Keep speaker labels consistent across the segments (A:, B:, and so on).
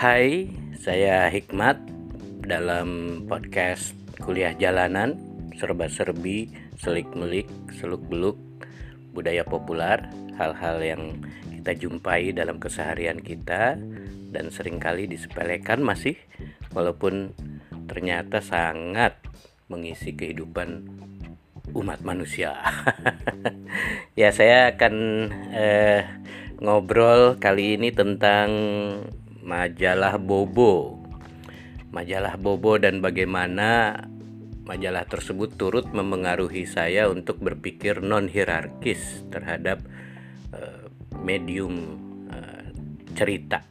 A: Hai, saya Hikmat dalam podcast kuliah jalanan serba-serbi, selik-melik, seluk-beluk, budaya populer, hal-hal yang kita jumpai dalam keseharian kita dan sering kali disepelekan masih walaupun ternyata sangat mengisi kehidupan umat manusia. ya, saya akan eh, ngobrol kali ini tentang majalah Bobo. Majalah Bobo dan bagaimana majalah tersebut turut memengaruhi saya untuk berpikir non hierarkis terhadap uh, medium uh, cerita.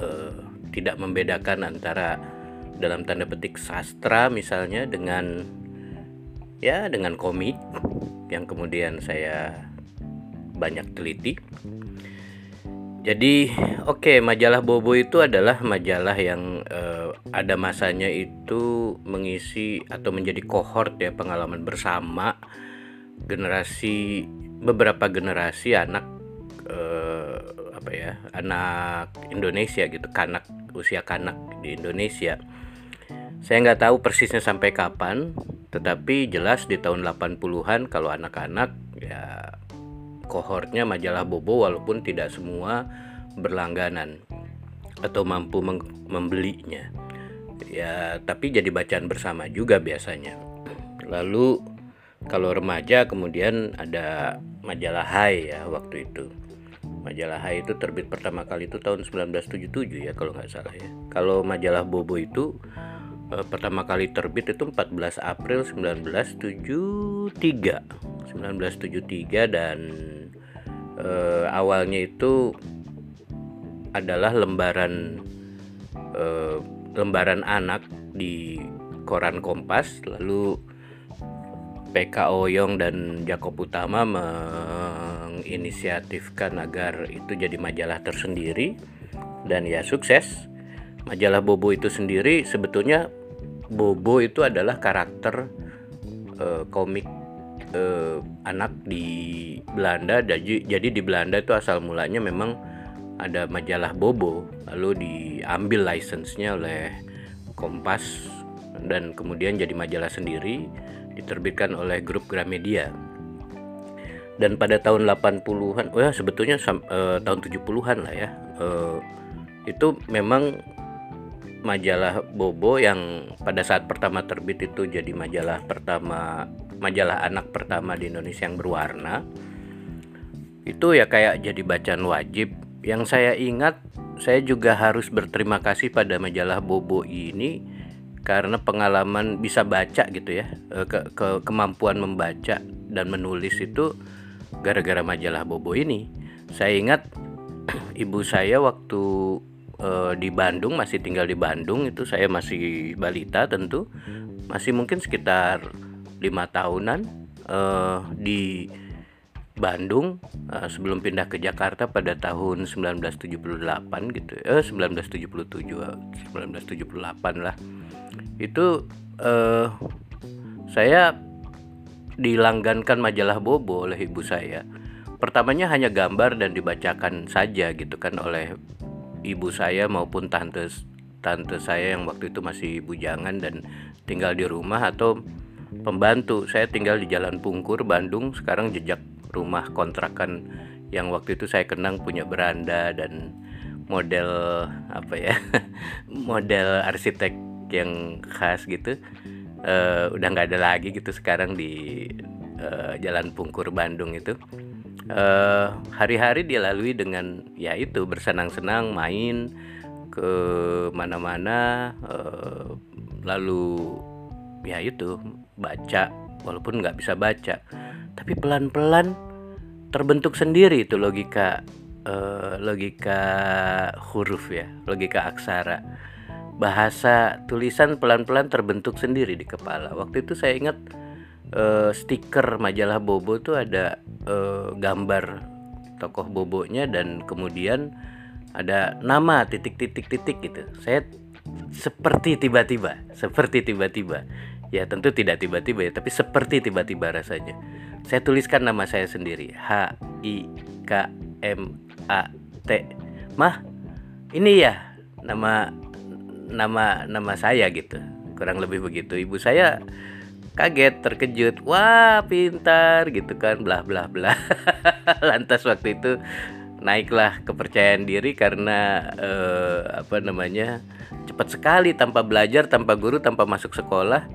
A: Uh, tidak membedakan antara dalam tanda petik sastra misalnya dengan ya dengan komik yang kemudian saya banyak teliti jadi oke okay, majalah Bobo itu adalah majalah yang uh, ada masanya itu mengisi atau menjadi kohort ya pengalaman bersama generasi beberapa generasi anak uh, apa ya anak Indonesia gitu kanak usia kanak di Indonesia. Saya nggak tahu persisnya sampai kapan, tetapi jelas di tahun 80-an kalau anak-anak ya kohortnya majalah Bobo walaupun tidak semua berlangganan atau mampu membelinya. Ya, tapi jadi bacaan bersama juga biasanya. Lalu kalau remaja kemudian ada majalah Hai ya waktu itu. Majalah Hai itu terbit pertama kali itu tahun 1977 ya kalau nggak salah ya. Kalau majalah Bobo itu eh, pertama kali terbit itu 14 April 1973. 1973 dan uh, awalnya itu adalah lembaran uh, lembaran anak di koran Kompas. Lalu PK Oyong dan Jakob Utama menginisiatifkan agar itu jadi majalah tersendiri dan ya sukses. Majalah Bobo itu sendiri sebetulnya Bobo itu adalah karakter uh, komik eh, anak di Belanda jadi jadi di Belanda itu asal mulanya memang ada majalah Bobo lalu diambil license-nya oleh Kompas dan kemudian jadi majalah sendiri diterbitkan oleh grup Gramedia. Dan pada tahun 80-an oh ya sebetulnya eh, tahun 70-an lah ya eh, itu memang majalah Bobo yang pada saat pertama terbit itu jadi majalah pertama majalah anak pertama di Indonesia yang berwarna itu ya kayak jadi bacaan wajib. Yang saya ingat saya juga harus berterima kasih pada majalah Bobo ini karena pengalaman bisa baca gitu ya eh, ke, ke kemampuan membaca dan menulis itu gara-gara majalah Bobo ini. Saya ingat ibu saya waktu uh, di Bandung masih tinggal di Bandung itu saya masih balita tentu masih mungkin sekitar lima tahunan uh, di Bandung uh, sebelum pindah ke Jakarta pada tahun 1978 gitu eh 1977 1978 lah. Itu uh, saya dilanggankan majalah Bobo oleh ibu saya. Pertamanya hanya gambar dan dibacakan saja gitu kan oleh ibu saya maupun tante tante saya yang waktu itu masih bujangan dan tinggal di rumah atau pembantu. Saya tinggal di Jalan Pungkur Bandung. Sekarang jejak rumah kontrakan yang waktu itu saya kenang punya beranda dan model apa ya model arsitek yang khas gitu. Uh, udah nggak ada lagi gitu sekarang di uh, Jalan Pungkur Bandung itu. Eh, hari-hari dilalui dengan ya itu bersenang-senang main ke mana-mana uh, lalu ya itu baca walaupun nggak bisa baca tapi pelan-pelan terbentuk sendiri itu logika uh, logika huruf ya logika aksara bahasa tulisan pelan-pelan terbentuk sendiri di kepala waktu itu saya ingat uh, stiker majalah Bobo tuh ada uh, gambar tokoh Bobonya dan kemudian ada nama titik-titik-titik gitu. Saya seperti tiba-tiba, seperti tiba-tiba. Ya tentu tidak tiba-tiba ya, tapi seperti tiba-tiba rasanya. Saya tuliskan nama saya sendiri. H I K M A T. Mah, ini ya nama nama nama saya gitu kurang lebih begitu ibu saya kaget terkejut wah pintar gitu kan blah blah blah lantas waktu itu naiklah kepercayaan diri karena eh, apa namanya cepat sekali tanpa belajar tanpa guru tanpa masuk sekolah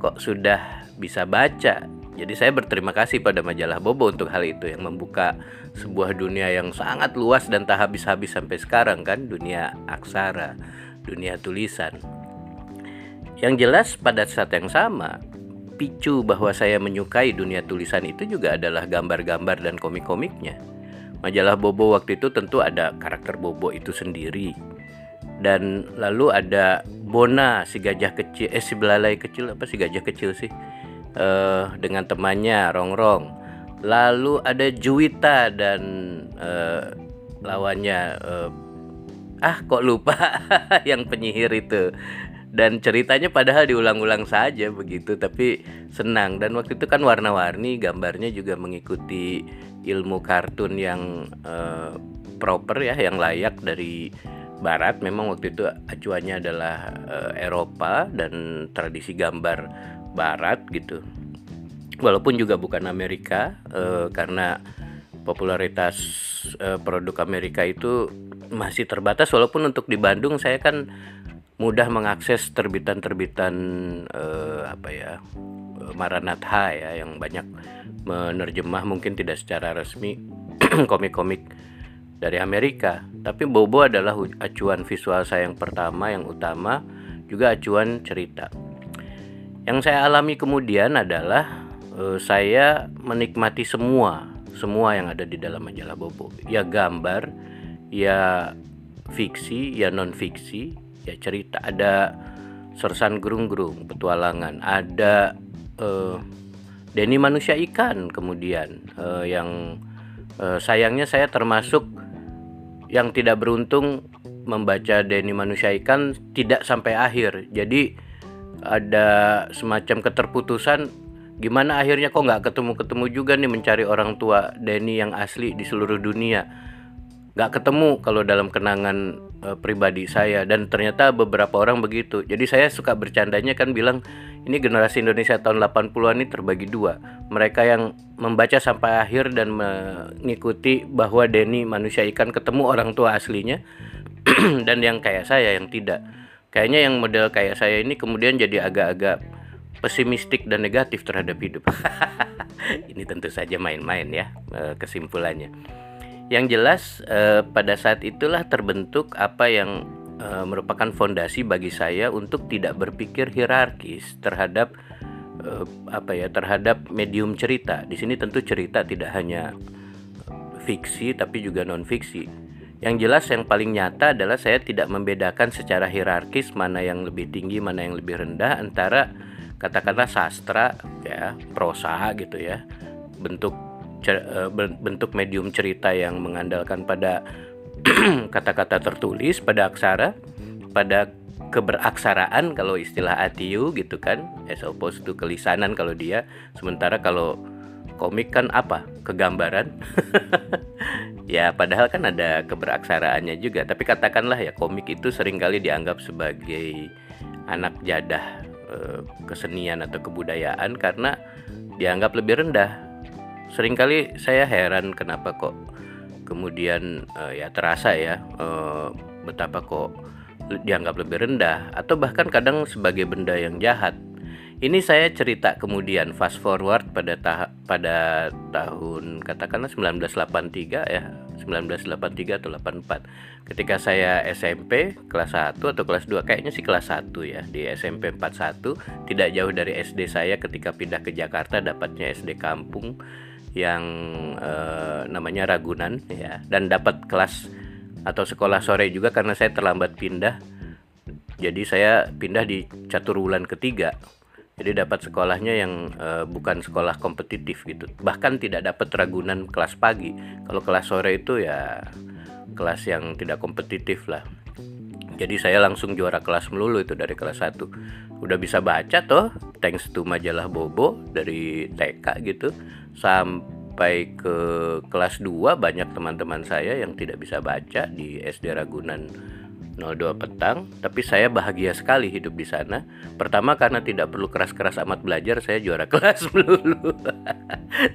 A: kok sudah bisa baca? Jadi saya berterima kasih pada majalah Bobo untuk hal itu yang membuka sebuah dunia yang sangat luas dan tak habis-habis sampai sekarang kan dunia aksara dunia tulisan. Yang jelas pada saat yang sama picu bahwa saya menyukai dunia tulisan itu juga adalah gambar-gambar dan komik-komiknya. Majalah Bobo waktu itu tentu ada karakter Bobo itu sendiri dan lalu ada Bona si gajah kecil eh si belalai kecil apa si gajah kecil sih? Uh, dengan temannya Rongrong. Lalu ada Juwita dan uh, lawannya uh, ah kok lupa yang penyihir itu. Dan ceritanya padahal diulang-ulang saja begitu tapi senang. Dan waktu itu kan warna-warni gambarnya juga mengikuti ilmu kartun yang uh, proper ya yang layak dari barat memang waktu itu acuannya adalah uh, Eropa dan tradisi gambar barat gitu. Walaupun juga bukan Amerika uh, karena popularitas uh, produk Amerika itu masih terbatas. Walaupun untuk di Bandung saya kan mudah mengakses terbitan-terbitan apa ya Maranatha ya yang banyak menerjemah mungkin tidak secara resmi komik-komik dari Amerika. Tapi Bobo adalah acuan visual saya yang pertama, yang utama, juga acuan cerita. Yang saya alami kemudian adalah uh, saya menikmati semua, semua yang ada di dalam majalah Bobo. Ya gambar, ya fiksi, ya non fiksi, ya cerita. Ada sersan gerung-gerung, petualangan, ada uh, Denny manusia ikan kemudian uh, yang uh, sayangnya saya termasuk yang tidak beruntung membaca Denny Manusia Ikan tidak sampai akhir. Jadi ada semacam keterputusan gimana akhirnya kok nggak ketemu-ketemu juga nih mencari orang tua Denny yang asli di seluruh dunia. Nggak ketemu kalau dalam kenangan e, pribadi saya dan ternyata beberapa orang begitu. Jadi saya suka bercandanya kan bilang ini generasi Indonesia tahun 80-an ini terbagi dua. Mereka yang membaca sampai akhir dan mengikuti bahwa Denny manusia ikan ketemu orang tua aslinya dan yang kayak saya yang tidak. Kayaknya yang model kayak saya ini kemudian jadi agak-agak pesimistik dan negatif terhadap hidup. ini tentu saja main-main ya eh, kesimpulannya. Yang jelas eh, pada saat itulah terbentuk apa yang uh, merupakan fondasi bagi saya untuk tidak berpikir hierarkis terhadap uh, apa ya terhadap medium cerita. Di sini tentu cerita tidak hanya fiksi tapi juga non fiksi. Yang jelas yang paling nyata adalah saya tidak membedakan secara hierarkis mana yang lebih tinggi, mana yang lebih rendah antara katakanlah sastra ya, prosa gitu ya. Bentuk eh, bentuk medium cerita yang mengandalkan pada kata-kata tertulis pada aksara pada keberaksaraan kalau istilah ATU gitu kan as opposed to kelisanan kalau dia. Sementara kalau komik kan apa? Kegambaran. Ya padahal kan ada keberaksaraannya juga. Tapi katakanlah ya komik itu sering kali dianggap sebagai anak jadah eh, kesenian atau kebudayaan karena dianggap lebih rendah sering kali saya heran kenapa kok kemudian uh, ya terasa ya uh, betapa kok dianggap lebih rendah atau bahkan kadang sebagai benda yang jahat. Ini saya cerita kemudian fast forward pada tahap pada tahun katakanlah 1983 ya, 1983 atau 84. Ketika saya SMP kelas 1 atau kelas 2 kayaknya sih kelas 1 ya di SMP 41 tidak jauh dari SD saya ketika pindah ke Jakarta dapatnya SD kampung yang uh, namanya Ragunan ya. Dan dapat kelas atau sekolah sore juga karena saya terlambat pindah. Jadi saya pindah di catur bulan ketiga. Jadi dapat sekolahnya yang uh, bukan sekolah kompetitif gitu. Bahkan tidak dapat Ragunan kelas pagi. Kalau kelas sore itu ya kelas yang tidak kompetitif lah jadi saya langsung juara kelas melulu itu dari kelas 1 udah bisa baca toh thanks to majalah Bobo dari TK gitu sampai ke kelas 2 banyak teman-teman saya yang tidak bisa baca di SD Ragunan 02 petang, tapi saya bahagia sekali hidup di sana. Pertama karena tidak perlu keras-keras amat belajar, saya juara kelas dulu.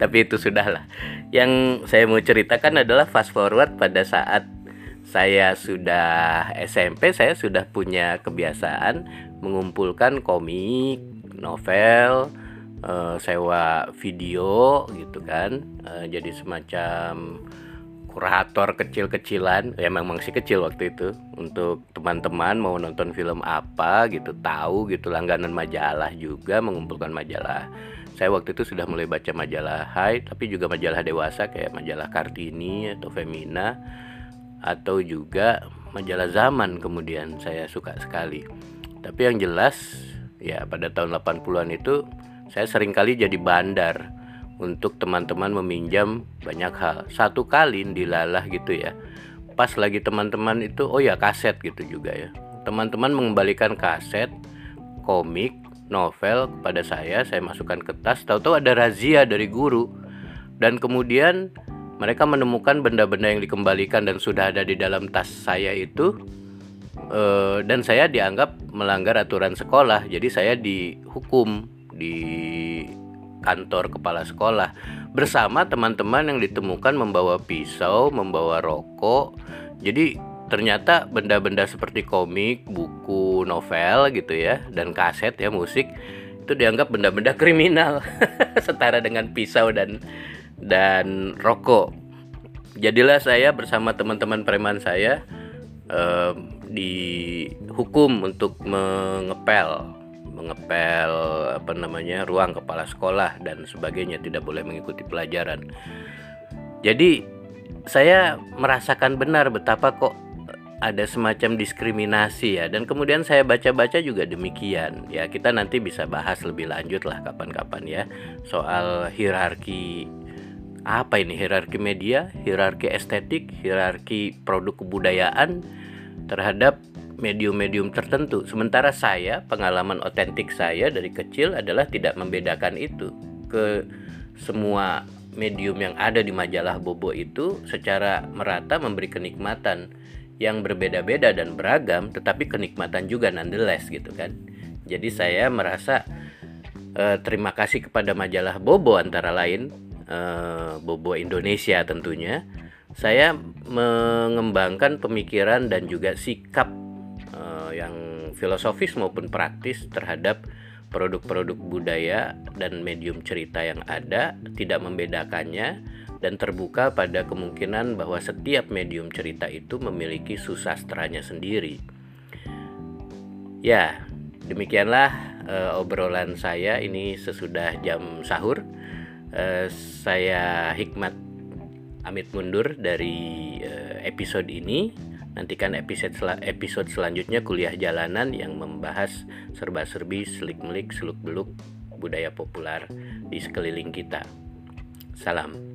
A: tapi itu sudahlah. Yang saya mau ceritakan adalah fast forward pada saat saya sudah SMP, saya sudah punya kebiasaan mengumpulkan komik, novel, uh, sewa video gitu kan. Uh, jadi semacam kurator kecil-kecilan. Ya memang masih kecil waktu itu. Untuk teman-teman mau nonton film apa gitu tahu gitu langganan majalah juga mengumpulkan majalah. Saya waktu itu sudah mulai baca majalah Hai tapi juga majalah dewasa kayak majalah Kartini atau Femina atau juga majalah Zaman kemudian saya suka sekali tapi yang jelas ya pada tahun 80-an itu saya sering kali jadi bandar untuk teman-teman meminjam banyak hal. Satu kali dilalah gitu ya. Pas lagi teman-teman itu oh ya kaset gitu juga ya. Teman-teman mengembalikan kaset, komik, novel kepada saya, saya masukkan ke tas, tahu-tahu ada razia dari guru. Dan kemudian mereka menemukan benda-benda yang dikembalikan dan sudah ada di dalam tas saya itu uh, dan saya dianggap melanggar aturan sekolah. Jadi saya dihukum di kantor kepala sekolah bersama teman-teman yang ditemukan membawa pisau, membawa rokok. Jadi ternyata benda-benda seperti komik, buku, novel gitu ya dan kaset ya musik itu dianggap benda-benda kriminal setara dengan pisau dan dan rokok. Jadilah saya bersama teman-teman preman saya eh, dihukum untuk mengepel mengepel apa namanya ruang kepala sekolah dan sebagainya tidak boleh mengikuti pelajaran. Jadi saya merasakan benar betapa kok ada semacam diskriminasi ya dan kemudian saya baca-baca juga demikian ya kita nanti bisa bahas lebih lanjut lah kapan-kapan ya soal hierarki apa ini hierarki media, hierarki estetik, hierarki produk kebudayaan terhadap medium-medium tertentu. Sementara saya, pengalaman otentik saya dari kecil adalah tidak membedakan itu ke semua medium yang ada di majalah Bobo itu secara merata memberi kenikmatan yang berbeda-beda dan beragam, tetapi kenikmatan juga nonetheless gitu kan. Jadi saya merasa eh, terima kasih kepada majalah Bobo antara lain eh, Bobo Indonesia tentunya. Saya mengembangkan pemikiran dan juga sikap yang filosofis maupun praktis terhadap produk-produk budaya dan medium cerita yang ada, tidak membedakannya dan terbuka pada kemungkinan bahwa setiap medium cerita itu memiliki susastranya sendiri. Ya, demikianlah uh, obrolan saya ini sesudah jam sahur. Uh, saya Hikmat amit mundur dari uh, episode ini. Nantikan episode sel episode selanjutnya kuliah jalanan yang membahas serba-serbi, selik-melik, seluk-beluk budaya populer di sekeliling kita. Salam.